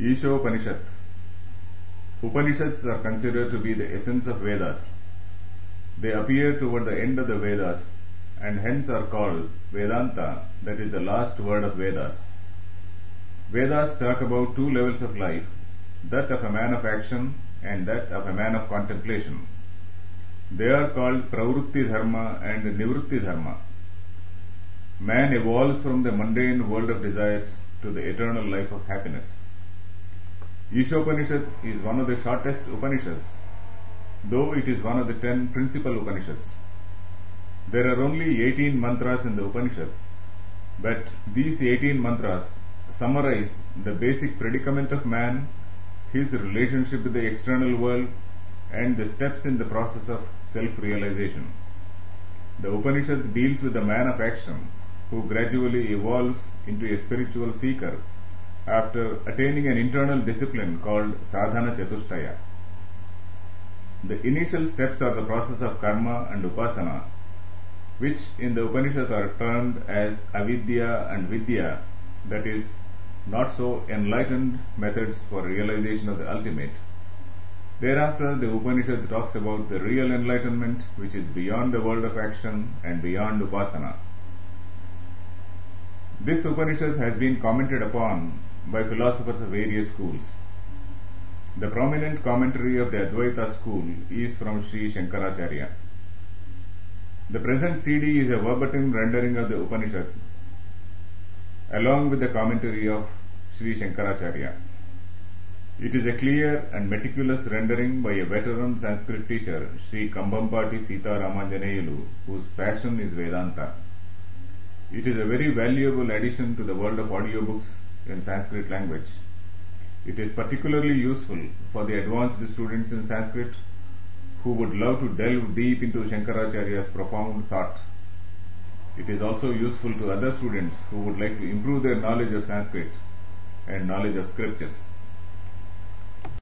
Ishopanishad Upanishads are considered to be the essence of Vedas. They appear toward the end of the Vedas and hence are called Vedanta, that is the last word of Vedas. Vedas talk about two levels of life, that of a man of action and that of a man of contemplation. They are called Pravrutti Dharma and Nivrutti Dharma. Man evolves from the mundane world of desires to the eternal life of happiness. Ishopanishad is one of the shortest Upanishads, though it is one of the ten principal Upanishads. There are only 18 mantras in the Upanishad, but these 18 mantras summarize the basic predicament of man, his relationship with the external world, and the steps in the process of self-realization. The Upanishad deals with the man of action who gradually evolves into a spiritual seeker after attaining an internal discipline called sadhana chatushtaya. The initial steps are the process of karma and upasana, which in the Upanishads are termed as avidya and vidya, that is, not so enlightened methods for realization of the ultimate. Thereafter, the Upanishad talks about the real enlightenment, which is beyond the world of action and beyond upasana. This Upanishad has been commented upon by philosophers of various schools. The prominent commentary of the Advaita school is from Sri Shankaracharya. The present CD is a verbatim rendering of the Upanishad along with the commentary of Sri Shankaracharya. It is a clear and meticulous rendering by a veteran Sanskrit teacher, Sri Kambampati Sita Ramanjaneyulu, whose passion is Vedanta. It is a very valuable addition to the world of audiobooks in Sanskrit language. It is particularly useful for the advanced students in Sanskrit who would love to delve deep into Shankaracharya's profound thought. It is also useful to other students who would like to improve their knowledge of Sanskrit and knowledge of scriptures.